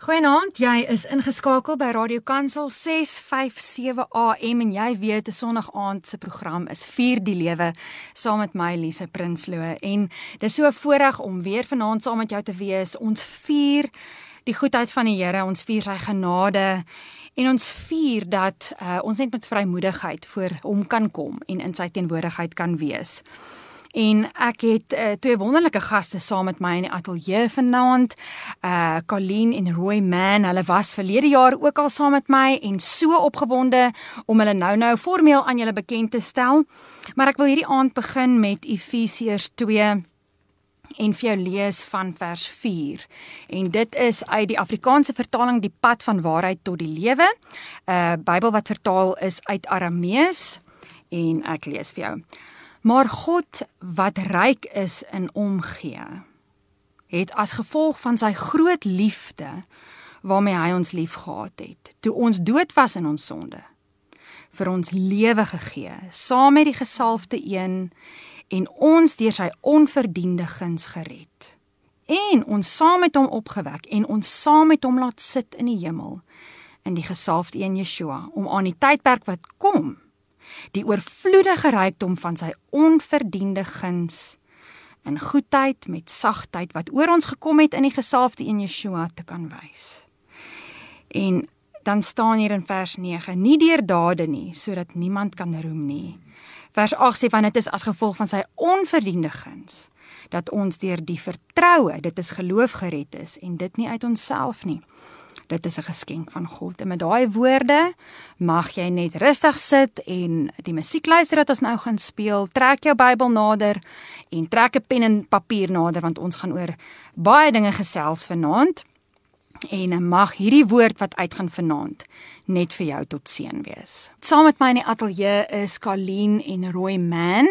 Goeienaand, jy is ingeskakel by Radio Kansel 657 AM en jy weet 'n Sondag aand se program is Vier die Lewe saam met my Lise Prinsloo en dis so 'n voorreg om weer vanaand saam met jou te wees. Ons vier die goedheid van die Here, ons vier sy genade en ons vier dat uh, ons net met vrymoedigheid voor hom kan kom en in sy teenwoordigheid kan wees. En ek het uh, twee wonderlike gaste saam met my in die ateljee vanaand. Uh Colleen en Roy Man, hulle was verlede jaar ook al saam met my en so opgewonde om hulle nou-nou formeel aan julle bekend te stel. Maar ek wil hierdie aand begin met Efesiërs 2 en vir jou lees van vers 4. En dit is uit die Afrikaanse vertaling Die pad van waarheid tot die lewe. 'n uh, Bybel wat vertaal is uit Aramees en ek lees vir jou. Maar God wat ryk is in omgee, het as gevolg van sy groot liefde waarmee hy ons liefgehad het, toe ons dood was in ons sonde, vir ons lewe gegee, saam met die gesalfde een en ons deur sy onverdiende guns gered. En ons saam met hom opgewek en ons saam met hom laat sit in die hemel in die gesalfde een Yeshua om aan die tydperk wat kom die oorvloedige rykdom van sy onverdiende guns en goedheid met sagtheid wat oor ons gekom het in die gesalfde een Yeshua te kan wys. En dan staan hier in vers 9: Nie deur dade nie, sodat niemand kan roem nie. Vers 8 sê want dit is as gevolg van sy onverdiende guns dat ons deur die vertroue, dit is geloof gered is en dit nie uit onsself nie dit is 'n geskenk van God. En met daai woorde mag jy net rustig sit en die musiek luister wat ons nou gaan speel. Trek jou Bybel nader en trek 'n pen en papier nader want ons gaan oor baie dinge gesels vanaand. En mag hierdie woord wat uitgaan vanaand net vir jou tot seën wees. Saam met my in die ateljee is Colleen en Roy Man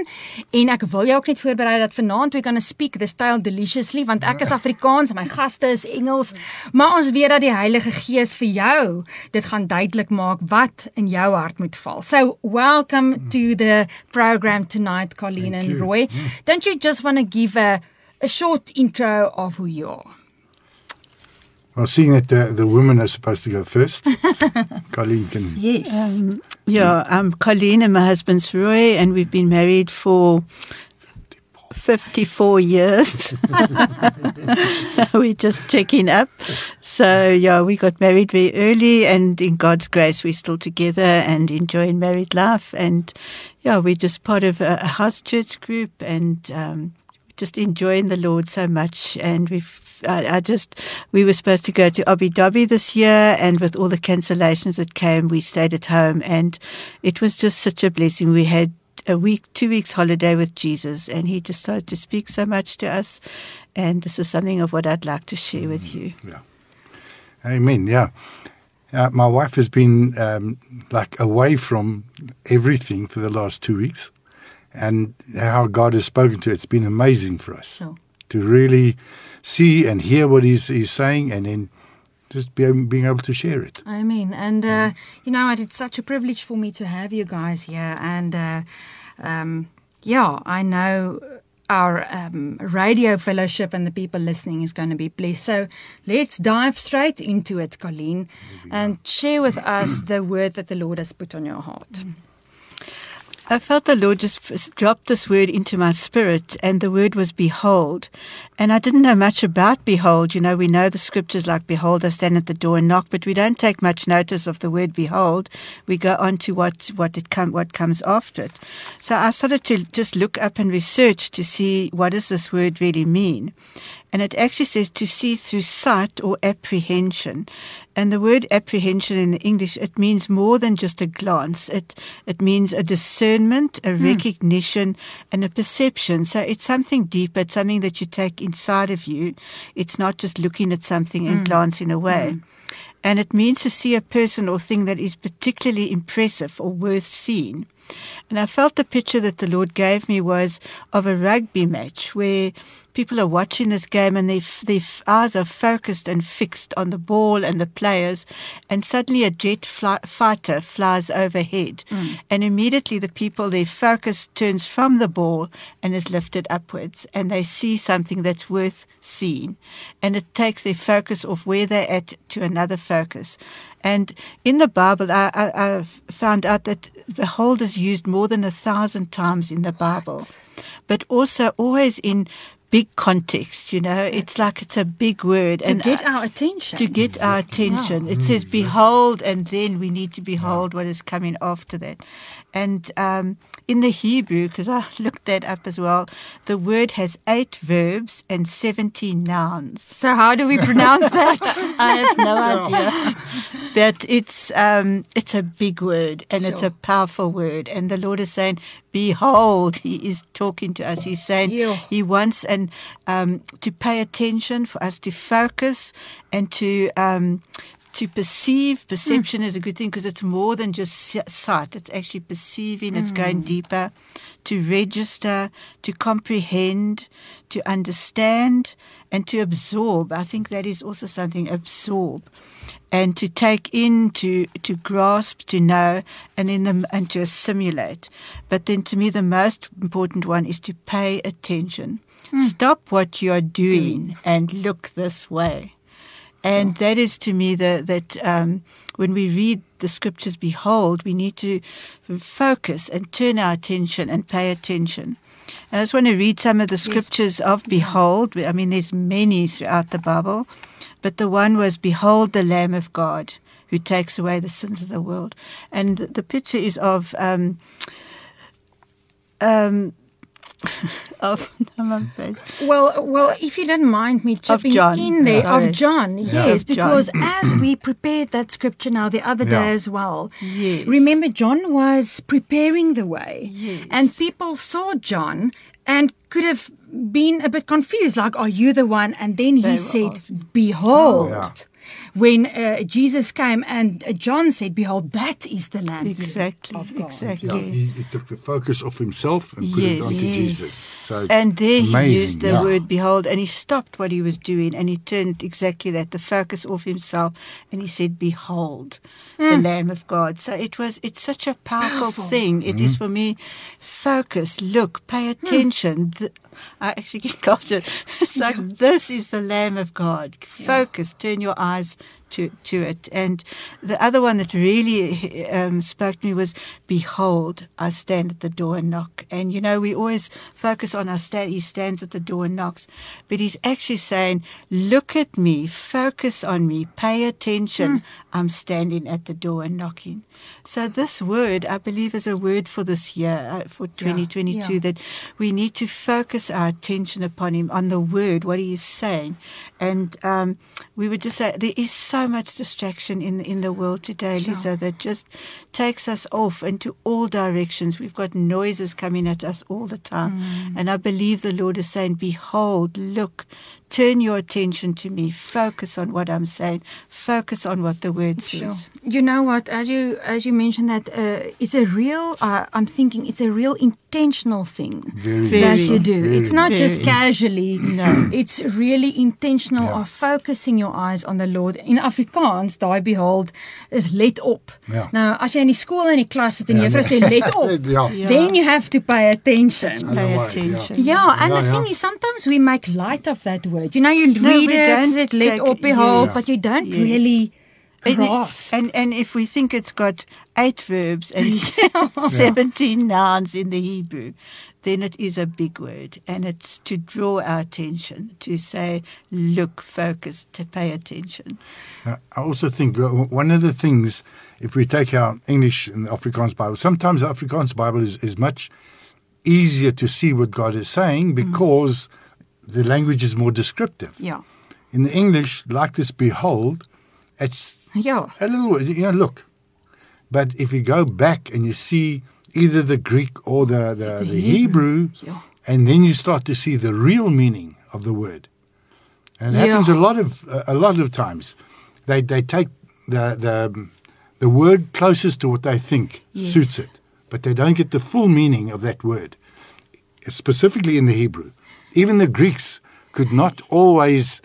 en ek wil jou ook net voorberei dat vanaand we gaan speak the style deliciously want ek is Afrikaans en my gaste is Engels, maar ons weet dat die Heilige Gees vir jou dit gaan duidelik maak wat in jou hart moet val. So welcome to the program tonight Colleen Thank and you. Roy. Don't you just want to give a a short intro of who you are? Well, seeing that the, the women are supposed to go first, Colleen can. Yes. Um, yeah, I'm Colleen and my husband's Roy, and we've been married for 54 years. we're just checking up. So, yeah, we got married very early, and in God's grace, we're still together and enjoying married life. And, yeah, we're just part of a, a house church group and um, just enjoying the Lord so much. And we've I, I, just, we were supposed to go to Abu Dhabi this year, and with all the cancellations that came, we stayed at home, and it was just such a blessing. We had a week, two weeks holiday with Jesus, and He just started to speak so much to us, and this is something of what I'd like to share with mm, you. Yeah, Amen. Yeah. Uh, my wife has been um, like away from everything for the last two weeks, and how God has spoken to her, it's been amazing for us to really see and hear what he's, he's saying and then just be, being able to share it. I mean, and uh, you know, it's such a privilege for me to have you guys here. And uh, um, yeah, I know our um, radio fellowship and the people listening is going to be blessed. So let's dive straight into it, Colleen, and share with us the word that the Lord has put on your heart. I felt the Lord just dropped this word into my spirit, and the word was behold. And I didn't know much about behold. You know, we know the scriptures like behold, I stand at the door and knock, but we don't take much notice of the word behold. We go on to what, what it come, what comes after it. So I started to just look up and research to see what does this word really mean. And it actually says to see through sight or apprehension. And the word apprehension in English, it means more than just a glance. It, it means a discernment, a mm. recognition, and a perception. So it's something deeper. It's something that you take inside of you. It's not just looking at something and mm. glancing away. Mm. And it means to see a person or thing that is particularly impressive or worth seeing. And I felt the picture that the Lord gave me was of a rugby match where people are watching this game and their their eyes are focused and fixed on the ball and the players, and suddenly a jet fly, fighter flies overhead, mm. and immediately the people their focus turns from the ball and is lifted upwards, and they see something that's worth seeing, and it takes their focus off where they're at to another focus. And in the Bible, I, I, I found out that behold is used more than a thousand times in the Bible, but also always in big context, you know. It's like it's a big word. To and get our attention. To get our attention. Yeah. It says, behold, and then we need to behold what is coming after that. And um, in the Hebrew, because I looked that up as well, the word has eight verbs and 17 nouns. So, how do we pronounce that? I have no idea. But it's, um, it's a big word and sure. it's a powerful word. And the Lord is saying, Behold, He is talking to us. He's saying yeah. He wants and um, to pay attention, for us to focus and to um, to perceive. Perception mm. is a good thing because it's more than just sight. It's actually perceiving. It's mm. going deeper. To register, to comprehend, to understand, and to absorb. I think that is also something absorb, and to take in, to to grasp, to know, and in them and to assimilate. But then, to me, the most important one is to pay attention. Mm. Stop what you are doing and look this way. And that is to me the, that um, when we read the scriptures, behold, we need to focus and turn our attention and pay attention. And I just want to read some of the scriptures yes. of behold. I mean, there's many throughout the Bible, but the one was behold the Lamb of God who takes away the sins of the world. And the picture is of um, um, of well, well, if you don't mind me chipping in there Sorry. of John, yeah. yes, because John. as we prepared that scripture now the other yeah. day as well, yes. remember John was preparing the way, yes. and people saw John and could have been a bit confused, like, "Are you the one?" And then he said, awesome. "Behold." Oh, yeah when uh, Jesus came and uh, John said, Behold, that is the Lamb exactly, of God. Exactly. Yeah, he, he, took the focus off himself and put yes, it onto yes. Jesus. So and there amazing, he used the yeah. word behold and he stopped what he was doing and he turned exactly that, the focus off himself, and he said, Behold, mm. the. Lamb of God. So it was it's such a powerful, powerful. thing. It mm. is hmm. for me focus, look, pay hmm. attention. Mm. The, I actually get cultured. It's like yeah. this is the Lamb of God. Focus, yeah. turn your eyes to, to it. And the other one that really um, spoke to me was, Behold, I stand at the door and knock. And you know, we always focus on our stand, he stands at the door and knocks. But he's actually saying, Look at me, focus on me, pay attention. Mm. I'm standing at the door and knocking. So this word, I believe, is a word for this year, uh, for 2022, yeah, yeah. that we need to focus our attention upon him, on the word, what he is saying. And um, we would just say there is so much distraction in in the world today, sure. Lise, that just takes us off into all directions. We've got noises coming at us all the time. Mm. And I believe the Lord is saying, Behold, look, turn your attention to me. Focus on what i'm saying. Focus on what the word sure. says. You know what? As you as you mentioned that uh, it's a real uh, i'm thinking it's a real intentional thing very, that you do. Very, it's not very. just casually. No. It's really intentional yeah. of focusing your eyes on the lord. In afrikaans daai behold is let op. Yeah. now as jy in die skool in die klas sit en juffrou sê let op ja. then you have to pay attention. Pay attention. Yeah, yeah and the thing is sometimes we make light of that word word. You know, you no, read it, it let or behold, yes. but you don't yes. really grasp. And, and, and if we think it's got eight verbs and 17 nouns in the Hebrew, then it is a big word and it's to draw our attention, to say, look, focus, to pay attention. Uh, I also think uh, one of the things, if we take our English and the Afrikaans Bible, sometimes the Afrikaans Bible is, is much easier to see what God is saying mm. because mm the language is more descriptive. Yeah. In the English, like this behold, it's yeah. a little, you know, look. But if you go back and you see either the Greek or the, the, the, the Hebrew, Hebrew yeah. and then you start to see the real meaning of the word. And it yeah. happens a lot of a lot of times. They they take the the the word closest to what they think yes. suits it, but they don't get the full meaning of that word, specifically in the Hebrew. Even the Greeks could not always,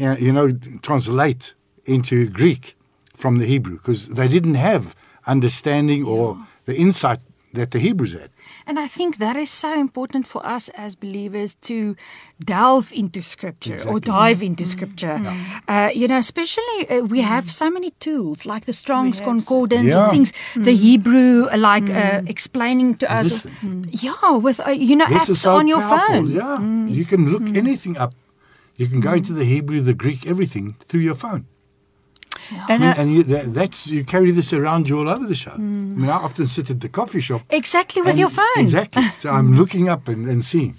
uh, you know, translate into Greek from the Hebrew because they didn't have understanding or the insight that the Hebrews had. And I think that is so important for us as believers to delve into scripture or dive into scripture. Uh, you know, especially uh, we have so many tools like the Strong's have. Concordance Yeah. or things, the Hebrew, uh, like uh, explaining to us. Listen. Yeah, with, uh, you know, This apps so on your powerful. phone. Yeah, you can look anything up. You can go into the Hebrew, the Greek, everything through your phone. I And mean, I, and you, that, that's you carry this around you all over the show. Mm. I mean, I often sit at the coffee shop Exactly with and- your phone. Exactly. So I'm looking up and, and seeing.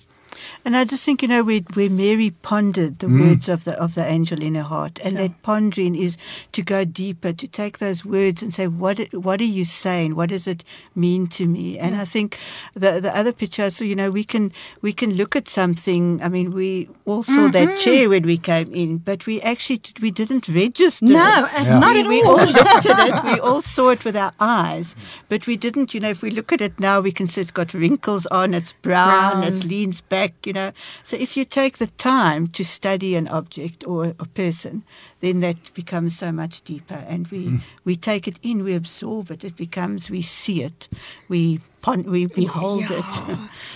And I just think, you know, where, where Mary pondered the words of the of the angel in her heart, and that pondering is to go deeper, to take those words and say, what what are you saying? What does it mean to me? And I think the the other picture, so you know, we can we can look at something. I mean, we all saw that chair when we came in, but we actually we didn't register. No, it. uh, Yeah. not we, at we all. all looked at it. We all saw it with our eyes, but we didn't. You know, if we look at it now, we can see it's got wrinkles on. It's brown. Brown. It leans back. You know, so if you take the time to study an object or a person, then that becomes so much deeper, and we we take it in, we absorb it. It becomes we see it, we we behold it.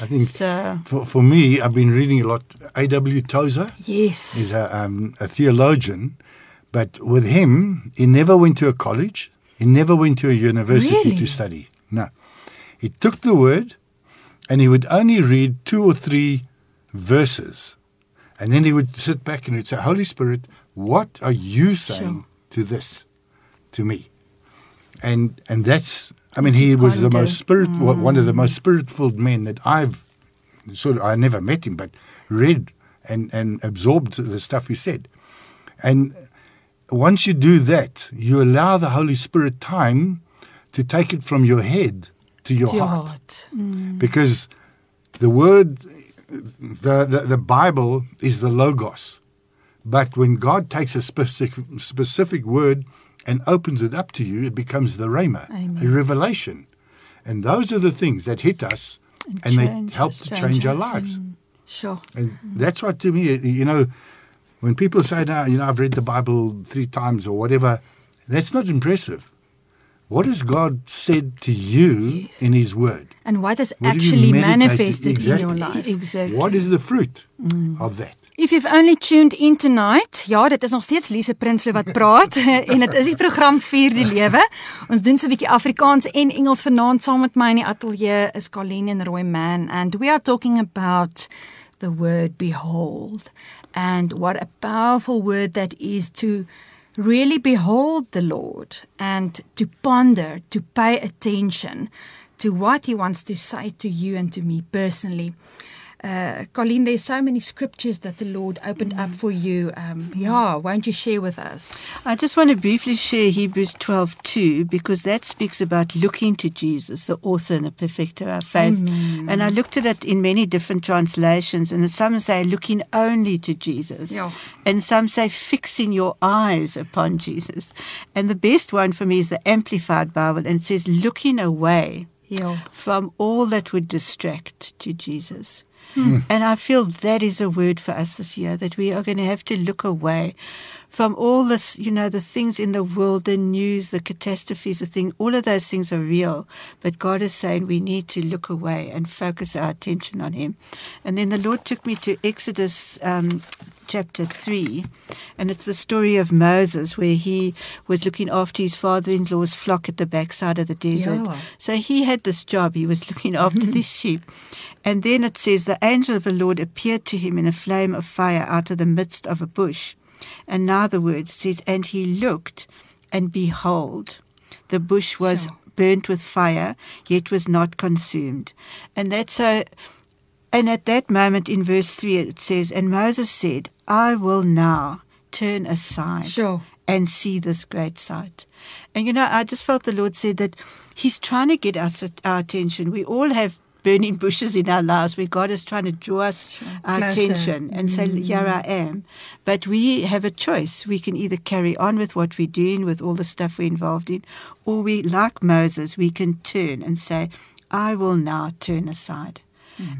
I think So for, for me, I've been reading a lot. A.W. Tozer Yes. is a, um, a theologian, but with him, he never went to a college. He never went to a university Really? to study. No. He took the word and he would only read two or three verses. And then he would sit back and he'd say, Holy Spirit, what are you saying to this, to me? And and that's I mean, he was the most spirit one of the mm. most spirit-filled men that I've sort of I never met him, but read and and absorbed the stuff he said. And once you do that, you allow the Holy Spirit time to take it from your head to your, Your heart. heart. Mm. Because the word, the, the, the Bible is the Logos. But when God takes a specific, specific word and opens it up to you, it becomes the Rhema, a revelation. And those are the things that hit us and, change they help to change change our lives. Mm, sure. And mm-hmm. that's what to me, you know, when people say, now, you know, I've read the Bible three times or whatever, that's not impressive. What has God said to you in His Word? And what is What actually manifested in your Exactly. life? exactly. What is the fruit of that? If you've only tuned in tonight, ja, dit is nog steeds Lise Prinsloo wat praat en dit is die program Vier die Lewe. Ons doen so 'n bietjie Afrikaans en Engels vanaand saam met my in die ateljee is Colleen en Roy Man and we are talking about the word behold and what a powerful word that is to really behold the Lord and to ponder, to pay attention to what he wants to say to you and to me personally. Uh, Colleen, there's so many scriptures that the Lord opened up for you. Um, yeah, won't you share with us? I just want to briefly share Hebrews 12:2 because that speaks about looking to Jesus, the author and the perfecter of our faith. And I looked at it in many different translations, and some say looking only to Jesus, Yeah. and some say fixing your eyes upon Jesus. And the best one for me is the Amplified Bible, and it says looking away Yeah. from all that would distract to Jesus. Mm. And I feel that is a word for us this year that we are going to have to look away from all this, you know, the things in the world, the news, the catastrophes, the thing, all of those things are real. But God is saying we need to look away and focus our attention on Him. And then the Lord took me to Exodus um, chapter 3, and it's the story of Moses where he was looking after his father in law's flock at the backside of the desert. Yeah. So he had this job. He was looking after these sheep. And then it says, The angel of the Lord appeared to him in a flame of fire out of the midst of a bush. And now the word says, And he looked, and behold, the bush was Sure. burnt with fire, yet was not consumed. And that's so. And at that moment in verse 3, it says, And Moses said, I will now turn aside Sure. and see this great sight. And you know, I just felt the Lord said that He's trying to get us our attention. We all have burning bushes in our lives where God is trying to draw us our Closer. attention and say, mm. Here I am. But we have a choice. We can either carry on with what we're doing, with all the stuff we're involved in, or we, like Moses, we can turn and say, I will now turn aside.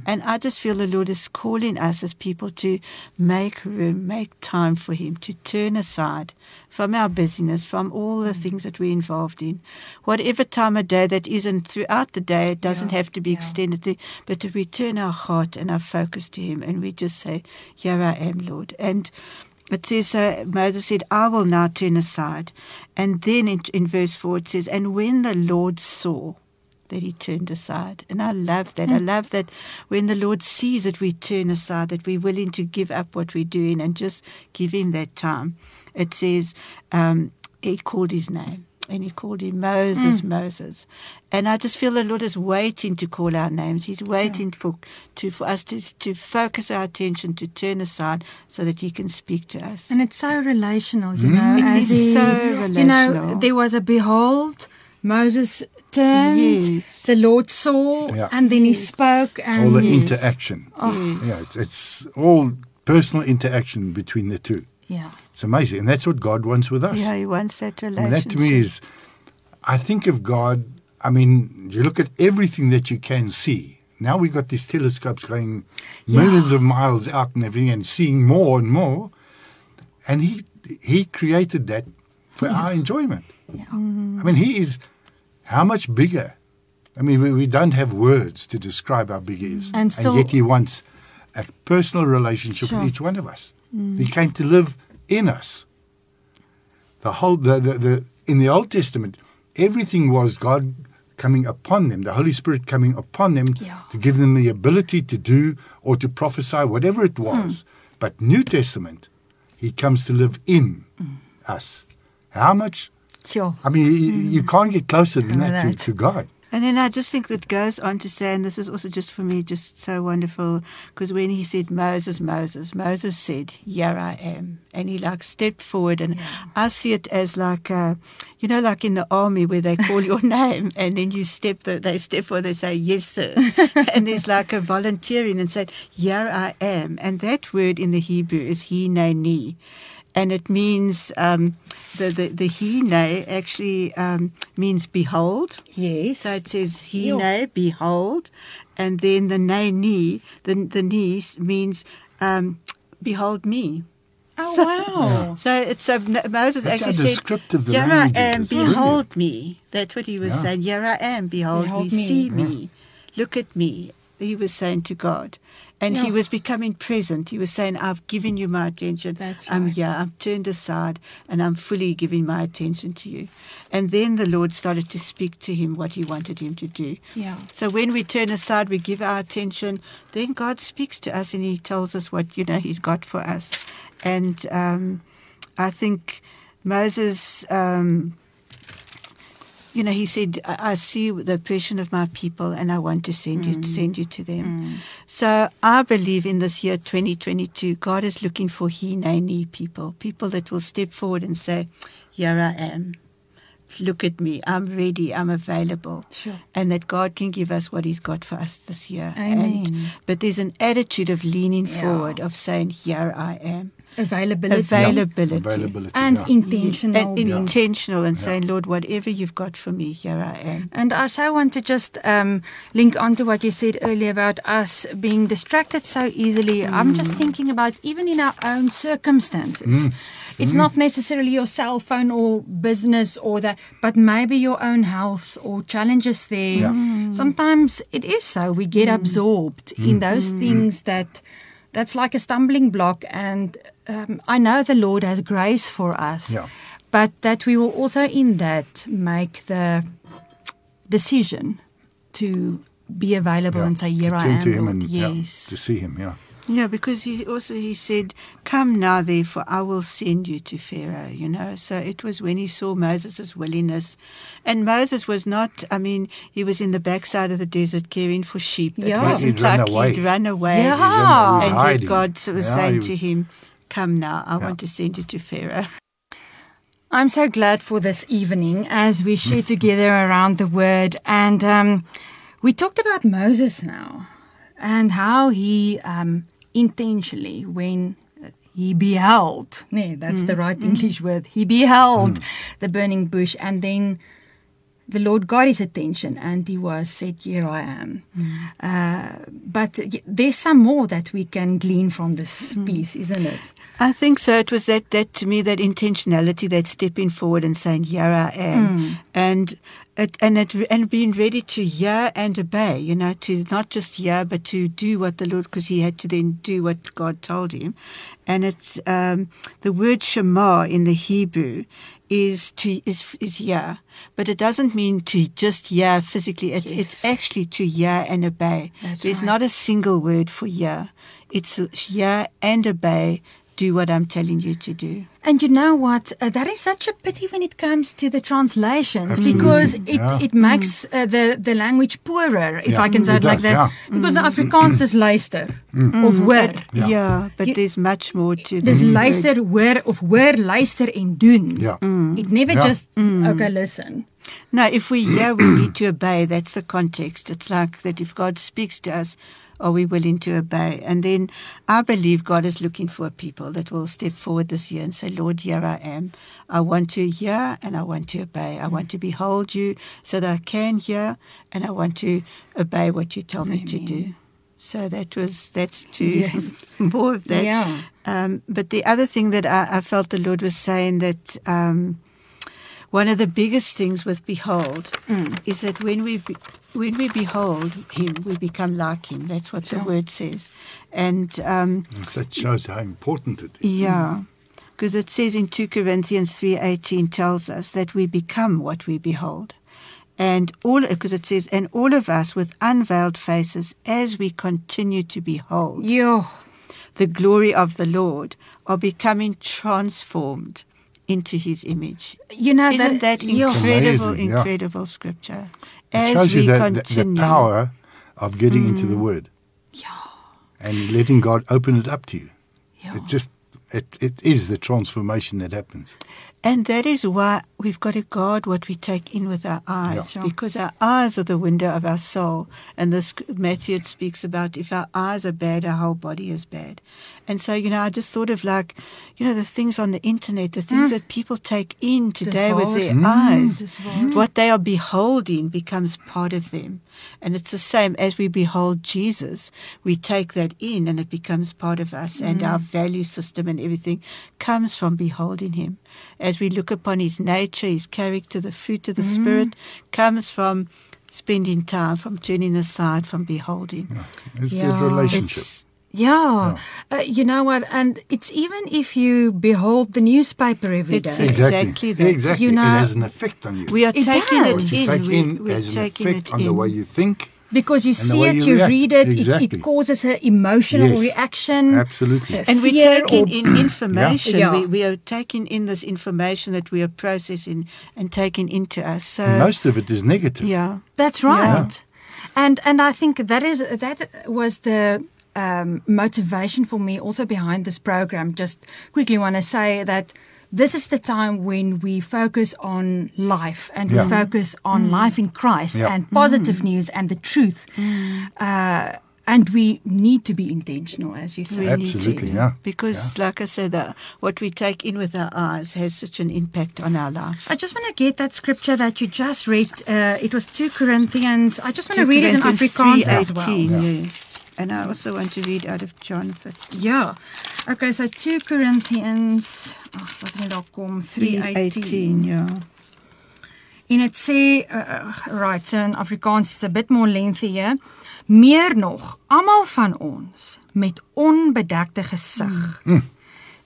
And I just feel the Lord is calling us as people to make room, make time for Him, to turn aside from our busyness, from all the things that we're involved in. Whatever time of day that is, and throughout the day, it doesn't Yeah, have to be yeah. extended, to, but to return our heart and our focus to Him, and we just say, Here I am, Lord. And it says, uh, Moses said, I will now turn aside. And then in, in verse 4 it says, And when the Lord saw that he turned aside. And I love that. I mm. love that when the Lord sees that we turn aside, that we're willing to give up what we're doing and just give him that time. It says, um, he called his name. And he called him Moses, mm. Moses, and I just feel the Lord is waiting to call our names. He's waiting for to for us to to focus our attention, to turn aside, so that He can speak to us. And it's so relational, you mm. know. It as is he- so You know, there was a behold, Moses turned, Yes. the Lord saw, Yeah. and then he spoke. And all the Yes. interaction. Oh. Yes. Yeah, it's, it's all personal interaction between the two. yeah, It's amazing, and that's what God wants with us. Yeah, He wants that I mean, relationship. that to me is, I think of God. I mean, you look at everything that you can see. Now we've got these telescopes going millions of miles out and everything, and seeing more and more. And He He created that for our enjoyment. yeah. I mean, He is how much bigger. I mean, we, we don't have words to describe how big He is, And still- yet He wants a personal relationship Sure. with each one of us. Mm. He came to live in us the whole the, the, the in the Old Testament, everything was God coming upon them, the Holy Spirit coming upon them Yeah. to give them the ability to do or to prophesy, whatever it was. Mm. But New Testament, He comes to live in mm. us. How much? Sure. I mean, you, you can't get closer than that to, Right. to God. And then I just think that goes on to say, and this is also just for me, just so wonderful, because when he said Moses, Moses, Moses said, "Here I am," and he like stepped forward, and I see it as like, uh, you know, like in the army where they call your name, and then you step, the, they step forward, they say, "Yes, sir," and there's like a volunteering and said, "Here I am," and that word in the Hebrew is hineni. And it means um, the the the hine actually um, means behold, Yes. so it says hine, behold, and then the ne ni, the the ni means um, behold me. oh, so- wow. So it's so Moses That's actually said, descriptive the "Here I am, It's behold me." That's what he was Yeah. saying. Here I am, behold, Behold me, me. see me, look at me. He was saying to God. And he was becoming present. He was saying, I've given you my attention. That's I'm right. here. I'm turned aside and I'm fully giving my attention to you. And then the Lord started to speak to him what he wanted him to do. Yeah. So when we turn aside, we give our attention, then God speaks to us and He tells us what you know He's got for us. And um, I think Moses, um, you know, he said, I, "I see the oppression of my people, and I want to send you to send you to them." Mm. So I believe in this year 2022, God is looking for Hineni people, people that will step forward and say, "Here I am." Look at me. I'm ready. I'm available Sure. and that God can give us what He's got for us this year. Amen. And but there's an attitude of leaning Yeah. forward, of saying, "Here I am." Availability. Availability. Availability. And yeah. intentional. And being intentional and saying, Lord, whatever you've got for me, here I am. And I so want to just um, link on to what you said earlier about us being distracted so easily. I'm just mm. thinking about even in our own circumstances. Mm. It's mm. not necessarily your cell phone or business or that, but maybe your own health or challenges there. Yeah. Sometimes it is so. We get absorbed in those things that that's like a stumbling block. And um, I know the Lord has grace for us Yeah. but that we will also in that make the decision to be available Yeah. and say, "Here to I am." to Him Lord." and yeah, yes, to see Him. Yeah. Yeah, because he also he said, "Come now, therefore, I will send you to Pharaoh." You know, so it was when he saw Moses' willingness, and Moses was not. I mean, he was in the backside of the desert caring for sheep. Yeah. It wasn't He'd run like away. he'd run away. Yeah. He was And yet hiding. God was Yeah, saying he to him, "Come now, I Yeah. want to send you to Pharaoh." I'm so glad for this evening as we share together around the Word, and um, we talked about Moses now and how he um, intentionally, when uh, he beheld, nee, that's the mm. right mm. English word, he beheld mm. the burning bush, and then the Lord got his attention and he was said, Here I am. Uh, but there's some more that we can glean from this piece, isn't it? I think so. It was that, that to me, that intentionality, that stepping forward and saying, "Here I am," and it, and it, and being ready to hear and obey. You know, to not just hear, but to do what the Lord, because he had to then do what God told him. And it's um, the word Shema in the Hebrew is to is is hear, but it doesn't mean to just hear physically. It's it's actually to hear and obey. That's There's right. not a single word for hear. It's hear and obey. Do what I'm telling you to do. And you know what? Uh, that is such a pity when it comes to the translations Absolutely, because it, yeah. it makes uh, the, the language poorer, if Yeah, I can say it it like that. yeah. Because the mm. Afrikaans is luister mm. of mm. hoor. Yeah, Yeah. but You- there's much more to Dis the word. luister, hoor of hoor, luister in doen. Ja. It never Ja. just okay, listen. No, if we hear, we need to obey. That's the context. It's like that if God speaks to us, are we willing to obey? And then I believe God is looking for a people that will step forward this year and say, Lord, here I am. I want to hear and I want to obey. I want to behold you so that I can hear and I want to obey what you tell me to do. So that was, that's to Yeah. more of that. Yeah. Um, but the other thing that I, I felt the Lord was saying that um, one of the biggest things with behold is that when we when we behold Him, we become like Him. That's what the word says, and um, That shows how important it is. yeah, because it says in two Corinthians three eighteen tells us that we become what we behold. And all, because it says, and all of us with unveiled faces, as we continue to behold Yeah. the glory of the Lord are becoming transformed into his image. You know Isn't that yeah. incredible, amazing, yeah. incredible scripture? It shows you the, the, the power of getting into the Word. And letting God open it up to you. Yeah. It just, it, it is the transformation that happens. And that is why we've got to guard what we take in with our eyes, Yeah. Because our eyes are the window of our soul. And this Matthew speaks about if our eyes are bad, our whole body is bad. And so, you know, I just thought of like, you know, the things on the internet, the things mm. that people take in today with their waar. Mm. eyes. Dis. What they are beholding becomes part of them. And it's the same as we behold Jesus, we take that in and it becomes part of us. And our mm. value system and everything comes from beholding him. As we look upon his nature, his character, the fruit of the Spirit comes from spending time, from turning aside, from beholding. It's Yeah. the relationship. It's- Yeah. Uh, you know what? And it's even if you behold the newspaper every day. It's exactly. exactly that. Exactly. You know- it has an effect on you. we are It taking does. it in. take we, in we're has an taking effect it on the in. way you think. Because you And see it, you you read it, it, Exactly. it causes an emotional Yes. reaction. Absolutely. And we're taking in information. Yeah. We, we are taking in this information that we are processing and taking into us. So, and most of it is negative. yeah. That's right. And and I think that is that was the um, motivation for me also behind this program. Just quickly want to say that this is the time when we focus on life and Yeah. we focus on life in Christ Yeah. and positive news and the truth. Uh, and we need to be intentional, as you say. We need Absolutely, to, yeah. Because, like I said, uh, what we take in with our eyes has such an impact on our life. I just want to get that scripture that you just read. Uh, it was 2 Corinthians. I just want to read it in Corinthians Afrikaans as well. 3:18, Yes. And I also want to read out of John 15. Ja. Okay, so 2 Corinthians, ag wat het daar kom 3:18. 3:18, ja. En dit sê uh, right, so in Afrikaans is 'n bit more lengthy here. Meer nog, almal van ons met onbedekte gesig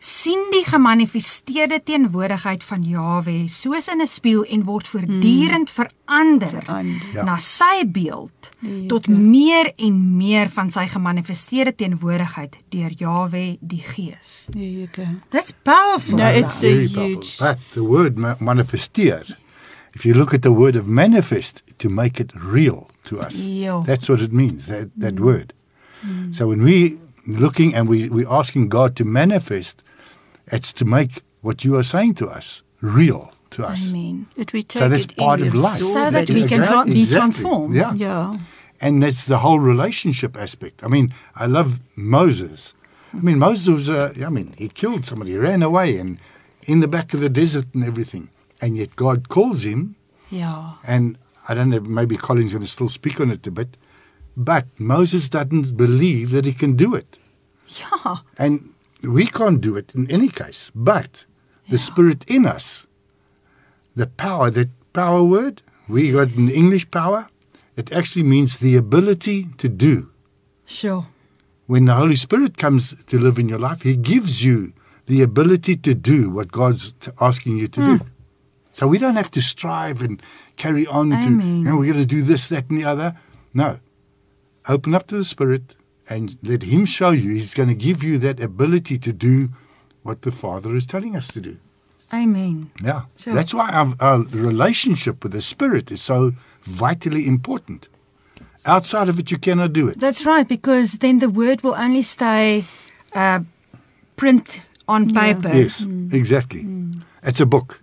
sien die gemanifesteerde teenwoordigheid van Jahwe soos in 'n spieël en word voortdurend verander Verander. Ja. na sy beeld Ja. tot meer en meer van sy gemanifesteerde teenwoordigheid deur Jahwe die Gees. Go. That's powerful. No, it's a huge-. But the word ma- manifesteer, if you look at the word of manifest, to make it real to us. Yeah. That's what it means, that, that word. So when we looking and we, we're asking God to manifest, it's to make what you are saying to us real to us. Amen. That we take So that's it part in, of life. So that it. we can tra- be Exactly. transformed. Yeah. Yeah. And that's the whole relationship aspect. I mean, I love Moses. I mean, Moses was, uh, I mean, he killed somebody, he ran away and in the back of the desert and everything. And yet God calls him Ja. And I don't know, maybe Colleen's going to still speak on it a bit. But Moses doesn't believe that he can do it. Ja. And we can't do it in any case. But the Spirit in us, the power, that power word, we got an English power, it actually means the ability to do. Sure. When the Holy Spirit comes to live in your life, He gives you the ability to do what God's t- asking you to do. Hmm. So we don't have to strive and carry on to, Amen. you know, we're going to do this, that, and the other. No. Open up to the Spirit and let Him show you. He's going to give you that ability to do what the Father is telling us to do. Amen. Yeah. Sure. That's why our, our relationship with the Spirit is so vitally important. Outside of it, you cannot do it. That's right because then the word will only stay uh print on Yeah. paper. Yes, mm. exactly. Mm. It's a book.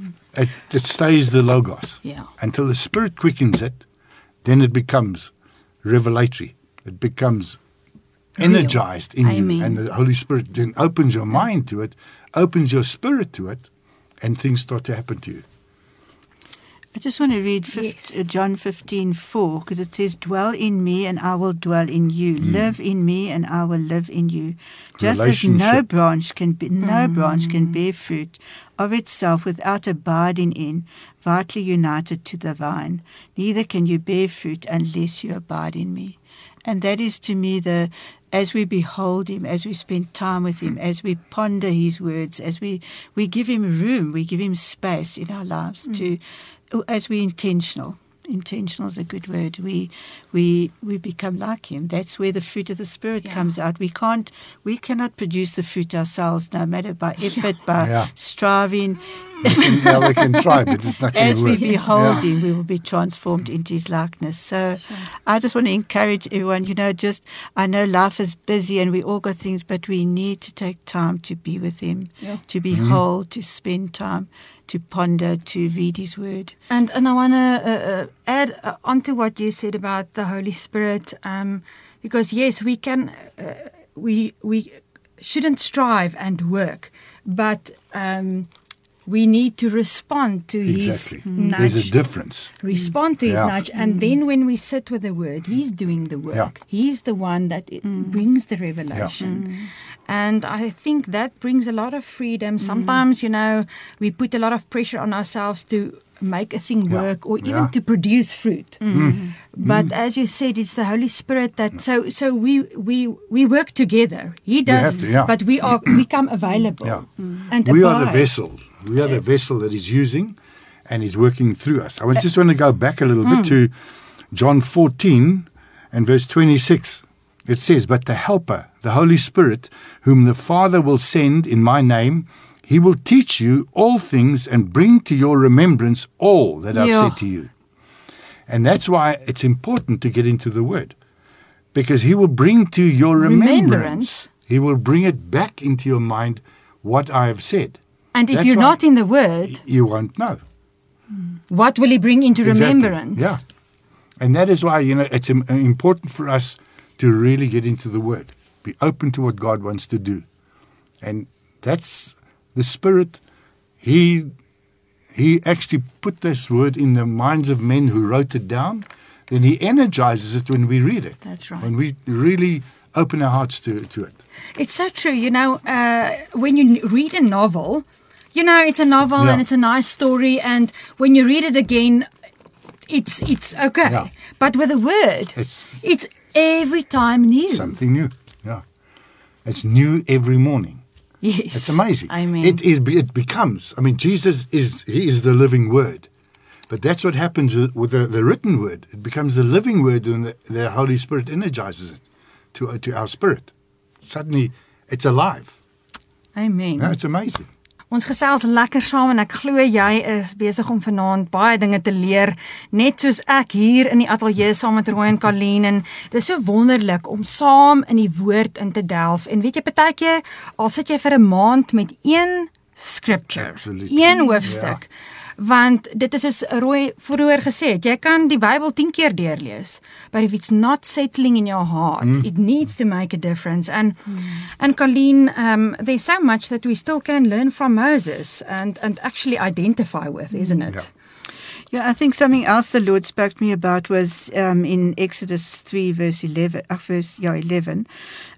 Mm. It, it stays the logos Yeah. until the Spirit quickens it. Then it becomes revelatory. It becomes Real. energized in Amen. you, and the Holy Spirit then opens your mind to it, opens your spirit to it, and things start to happen to you. I just want to read fif- Yes. uh, John 15, 4, because it says, Dwell in me and I will dwell in you. Mm. Live in me and I will live in you. Just as no branch can be, no branch can bear fruit of itself without abiding in, vitally united to the vine. Neither can you bear fruit unless you abide in me. And that is to me the as we behold him, as we spend time with him, as we ponder his words, as we, we give him room, we give him space in our lives mm. to oh, as we intentional. Intentional is a good word. We we we become like him. That's where the fruit of the spirit Yeah. comes out. We can't we cannot produce the fruit ourselves, no matter by effort, by Yeah. striving. We can, we can try, but it's not As we work. behold Yeah. him, we will be transformed into his likeness. So I just want to encourage everyone, you know, just I know life is busy and we all got things, but we need to take time to be with him, Yeah. to behold, to spend time, to ponder, to read his word. And and I want to uh, uh, add uh, onto what you said about the Holy Spirit, um, because yes, we can, uh, we we shouldn't strive and work, but um, we need to respond to Exactly. His nudge. Mm. There's a difference. respond to his Yeah. nudge and then when we sit with the word he's doing the work Yeah. he's the one that it mm. brings the revelation mm. and i think that brings a lot of freedom sometimes you know we put a lot of pressure on ourselves to make a thing Yeah. work or even Yeah. to produce fruit but as you said it's the holy spirit that so so we we we work together he does have to, yeah. but we are we come available Yeah. and we are the abide. vessel. We are the vessel that he's using and he's working through us. I just want to go back a little bit hmm. to John 14 and verse 26. It says, But the Helper, the Holy Spirit, whom the Father will send in my name, he will teach you all things and bring to your remembrance all that I've Yeah. said to you. And that's why it's important to get into the Word. Because he will bring to your remembrance, Remembrance. he will bring it back into your mind what I have said. And if That's you're not in the word You won't know. what will he bring into Exactly. remembrance Yeah. And that is why, you know, it's important for us to really get into the Word, be open to what God wants to do. And that's the Spirit. He, he actually put this Word in the minds of men who wrote it down. Then He energizes it when we read it. That's right. When we really open our hearts to, to it. It's so true. You know, uh, when you read a novel, you know it's a novel Yeah. and it's a nice story, and when you read it again, it's it's okay. Yeah. But with a word, It's it's every time new. something new. Yeah. It's new every morning. yes, It's amazing. Amen. It is. It becomes. I mean, Jesus is. He is the living Word. But that's what happens with, with the, the written Word. It becomes the living Word, and the, the Holy Spirit energizes it to to our spirit. Suddenly, it's alive. Amen. Yeah, it's amazing. Ons gesels lekker saam en ek glo jy is besig om vanaand baie dinge te leer net soos ek hier in die ateljee saam met Roy en Colleen en dit is so wonderlik om saam in die woord in te delf en weet jy partykeer al sit jy vir 'n maand met een scripture Absoluut. een hoofstuk want dit is soos Roy vroeër gesê het jy kan die Bybel 10 keer deurlees but if it's not settling in your heart it needs to make a difference. And and Colleen um there's so much that we still can learn from Moses and and actually identify with isn't it? Ja. Yeah, I think something else the Lord spoke to me about was um, in Exodus 3, verse 11, uh, verse yeah, 11,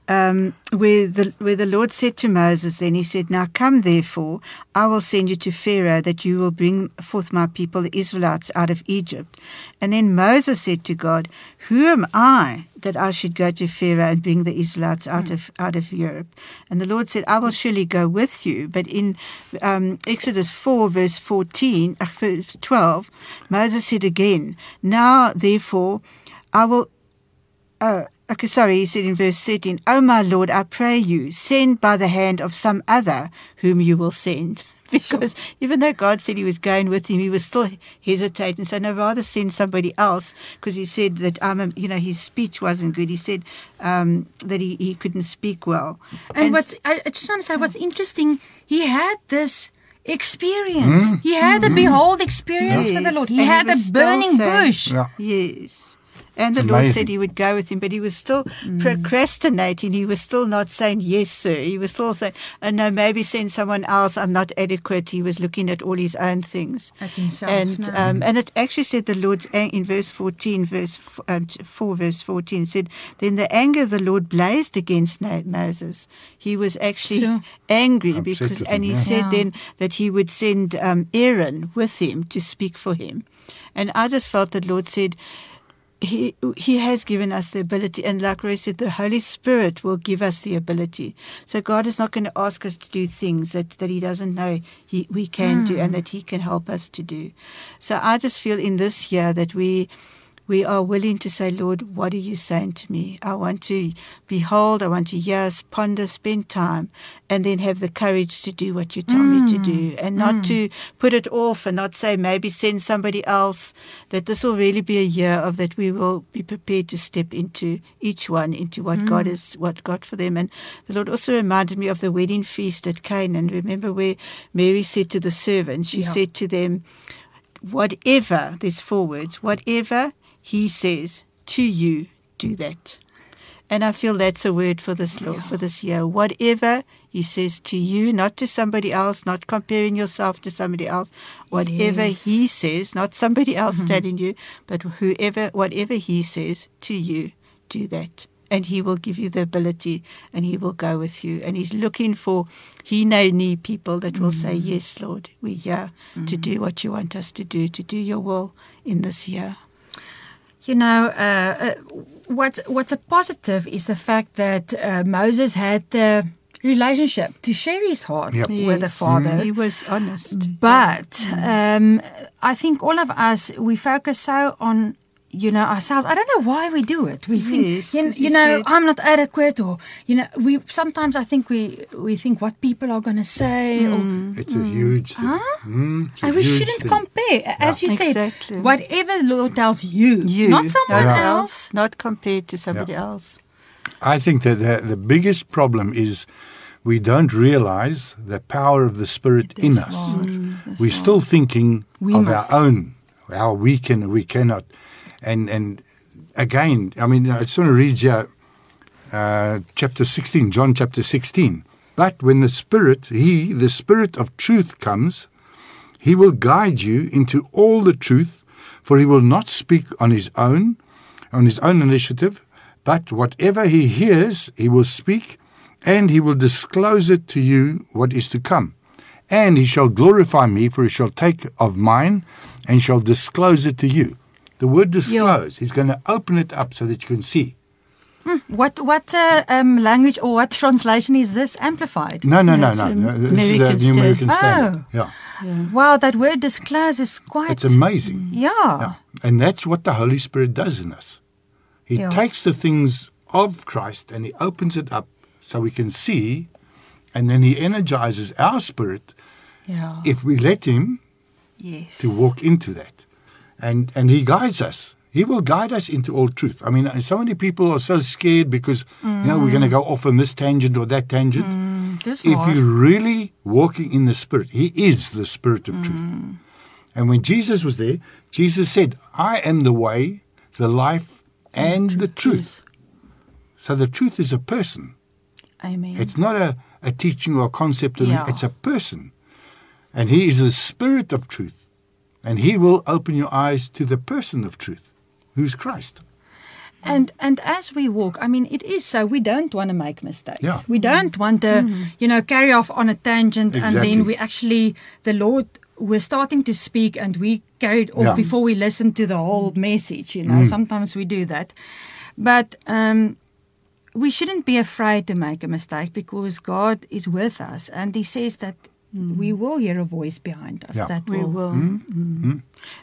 um, where, the, where the Lord said to Moses, then he said, Now come therefore, I will send you to Pharaoh, that you will bring forth my people, the Israelites, out of Egypt. And then Moses said to God, Who am I that I should go to Pharaoh and bring the Israelites out mm. of out of Europe? And the Lord said, I will surely go with you. But in um, Exodus 4, verse 14, uh, verse 12, Moses said again, Now therefore I will. Uh, Okay, sorry, he said in verse 13, O my Lord, I pray you, send by the hand of some other whom you will send. Because sure. even though God said he was going with him, he was still hesitating. So no, rather send somebody else because he said that, um, you know, his speech wasn't good. He said um, that he, he couldn't speak well. And, and what's, I just want to say what's interesting, he had this experience. Mm. He had a behold experience yes. with the Lord. He and had he a burning bush. Yeah. Yes. And the Lord said he would go with him, but he was still mm. procrastinating. He was still not saying, Yes, sir. He was still saying, oh, No, maybe send someone else. I'm not adequate. He was looking at all his own things. At himself. And, no. um, and it actually said the Lord, in verse 14, verse um, 4, verse 14, said, Then the anger of the Lord blazed against Moses. He was actually sure. angry Upset because, and he yeah. said yeah. then that he would send um, Aaron with him to speak for him. And I just felt that Lord said, he he has given us the ability and like Roy said the Holy Spirit will give us the ability so God is not going to ask us to do things that that he doesn't know he we can mm. do and hmm. that he can help us to do so I just feel in this year that we we are willing to say, Lord, what are you saying to me? I want to behold, I want to yes, ponder, spend time, and then have the courage to do what you tell mm. me to do and not mm. to put it off and not say, maybe send somebody else. That this will really be a year of that we will be prepared to step into each one, into what mm. God is, what God for them. And the Lord also reminded me of the wedding feast at Canaan. Remember where Mary said to the servants, she yeah. said to them, whatever, there's four words, whatever he says to you, do that. And I feel that's a word for this yeah. for this year. Whatever he says to you, not to somebody else, not comparing yourself to somebody else. Whatever yes. he says, not somebody else mm-hmm. telling you, but whoever, whatever he says to you, do that. And he will give you the ability and he will go with you. And he's looking for, he know need people that will mm-hmm. say, Yes, Lord, we're here mm-hmm. to do what you want us to do, to do your will in this year. You know, uh, uh, what's what's a positive is the fact that uh, Moses had the relationship to share his heart yep. with the Father. Mm. He was honest. But um, I think all of us we focus so on you know ourselves i don't know why we do it we yes, think you, you know said. i'm not adequate or you know we sometimes i think we we think what people are going to say mm. or it's mm. a huge thing huh? mm, and we shouldn't thing. compare as yeah. you exactly. said whatever the lord tells you, you not someone yeah. else not compared to somebody yeah. else i think that the, the biggest problem is we don't realize the power of the spirit in us mm, we're still thinking we of must. our own how we can we cannot and and again, I mean, I just want to read you uh, chapter 16, John chapter 16. But when the Spirit, He, the Spirit of truth comes, He will guide you into all the truth, for He will not speak on His own, on His own initiative, but whatever He hears, He will speak, and He will disclose it to you what is to come. And He shall glorify me, for He shall take of mine, and shall disclose it to you. The word disclose. Yeah. He's going to open it up so that you can see. Hmm. What what uh, um, language or what translation is this amplified? No, no, no, no. no. This is the New American Standard. Oh. Yeah. yeah. Wow, that word disclose is quite. It's amazing. Yeah. yeah. And that's what the Holy Spirit does in us. He yeah. takes the things of Christ and he opens it up so we can see, and then he energizes our spirit. Yeah. If we let him. Yes. To walk into that and and he guides us. He will guide us into all truth. I mean, so many people are so scared because mm. you know we're going to go off on this tangent or that tangent. Mm, if you're really walking in the Spirit, He is the Spirit of mm. truth. And when Jesus was there, Jesus said, "I am the way, the life, and the truth." So the truth is a person. Amen. It's not a, a teaching or a concept. Yeah. It's a person, and He is the Spirit of truth. And He will open your eyes to the person of truth, who's Christ. And and as we walk, I mean, it is so we don't want to make mistakes. Yeah. We don't want to, you know, carry off on a tangent and then we actually the Lord we're starting to speak and we carried off Yeah. before we listen to the whole message, you know. Sometimes we do that. But um we shouldn't be afraid to make a mistake because God is with us and he says that we mm. will hear a voice behind us Yeah. that We will, will. Hmm? Mm. Hmm?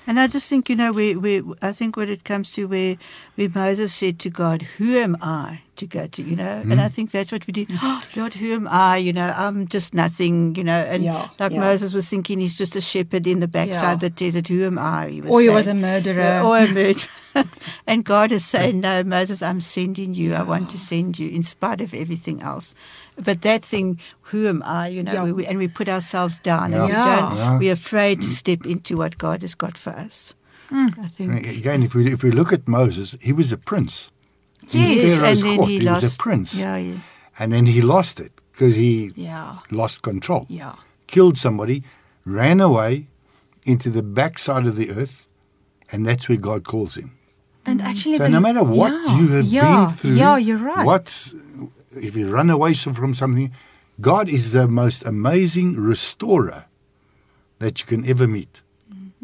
And I just think, you know, we, we I think when it comes to where, where Moses said to God, Who am I to go to? You know, hmm? and I think that's what we do. Oh, Lord, who am I? You know, I'm just nothing, you know. And Yeah, like yeah. Moses was thinking he's just a shepherd in the backside Yeah. of the desert. Who am I? He was or he saying. was a murderer. Or a murderer. and God is saying, No, Moses, I'm sending you. I want to send you in spite of everything else. But that thing, who am I? You know, Yeah. we, we, and we put ourselves down and we don't. Yeah. We're afraid to step into what God has got for us. Mm. I think. Again, if we if we look at Moses, he was a prince, Yes. Pharaoh's and then court. he, He was a prince. Yeah, yeah. and then he lost it because he Yeah. lost control. Yeah. killed somebody, ran away into the backside of the earth, and that's where God calls him. And actually So the- no matter what yeah, you have yeah, been through, Yeah, you're right. What's if you run away from something, God is the most amazing restorer that you can ever meet.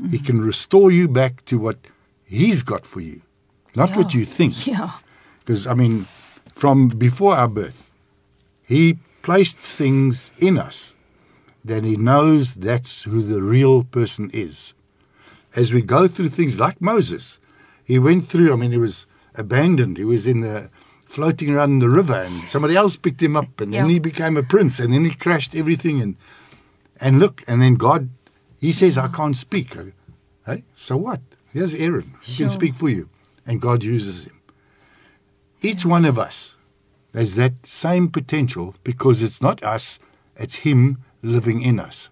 He can restore you back to what He's got for you, not what you think. Yeah. Because I mean, from before our birth, He placed things in us that He knows that's who the real person is. As we go through things like Moses, he went through. I mean, he was abandoned. He was in the floating around in the river, and somebody else picked him up, and then he became a prince, and then he crashed everything, and and look, and then God, He says, "I can't speak." Hey, so what? Here's Aaron. He Sure. can speak for you, and God uses him. Each one of us has that same potential because it's not us; it's Him living in us.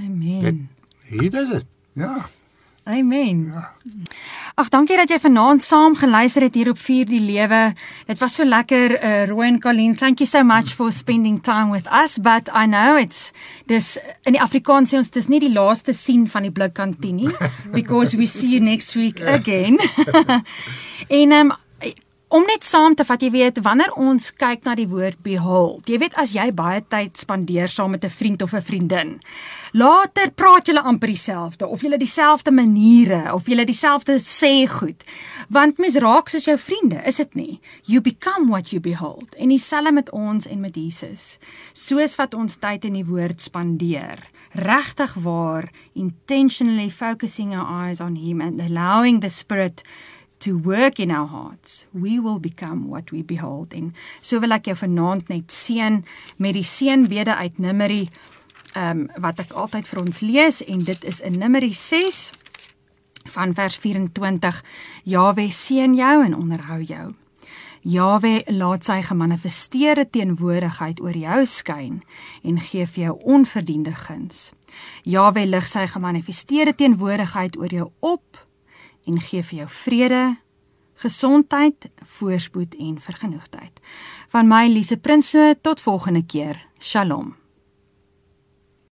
Amen. That He does it. Yeah. Amen. Ag dankie dat jy vanaand saam geluister het hier op Vier die Lewe. Dit was so lekker uh, Roy en Colleen. Thank you so much for spending time with us, but I know it's dis in die Afrikaans sê ons dis nie die laaste sien van die blikkantien nie because we see you next week again. en um, om net saam te vat, jy weet, wanneer ons kyk na die woord behold. Jy weet as jy baie tyd spandeer saam met 'n vriend of 'n vriendin. Later praat julle amper dieselfde of julle dieselfde maniere of julle dieselfde sê goed. Want mens raak soos jou vriende, is dit nie? You become what you behold. En dieselfde met ons en met Jesus. Soos wat ons tyd in die woord spandeer. Regtig waar intentionally focusing our eyes on him and allowing the spirit to work in our hearts, we will become what we behold. En so wil ek jou vanaand net seën met die seënbede uit Numeri ehm um, wat ek altyd vir ons lees en dit is in Numeri 6 van vers 24. Jawe seën jou en onderhou jou. Jawe laat sy gemanifesteerde teenwoordigheid oor jou skyn en gee vir jou onverdiende guns. Jawe lig sy gemanifesteerde teenwoordigheid oor jou op en gee vir jou vrede, gesondheid, voorspoed en vergenoegdheid. Van my Lise Prinsloo tot volgende keer. Shalom.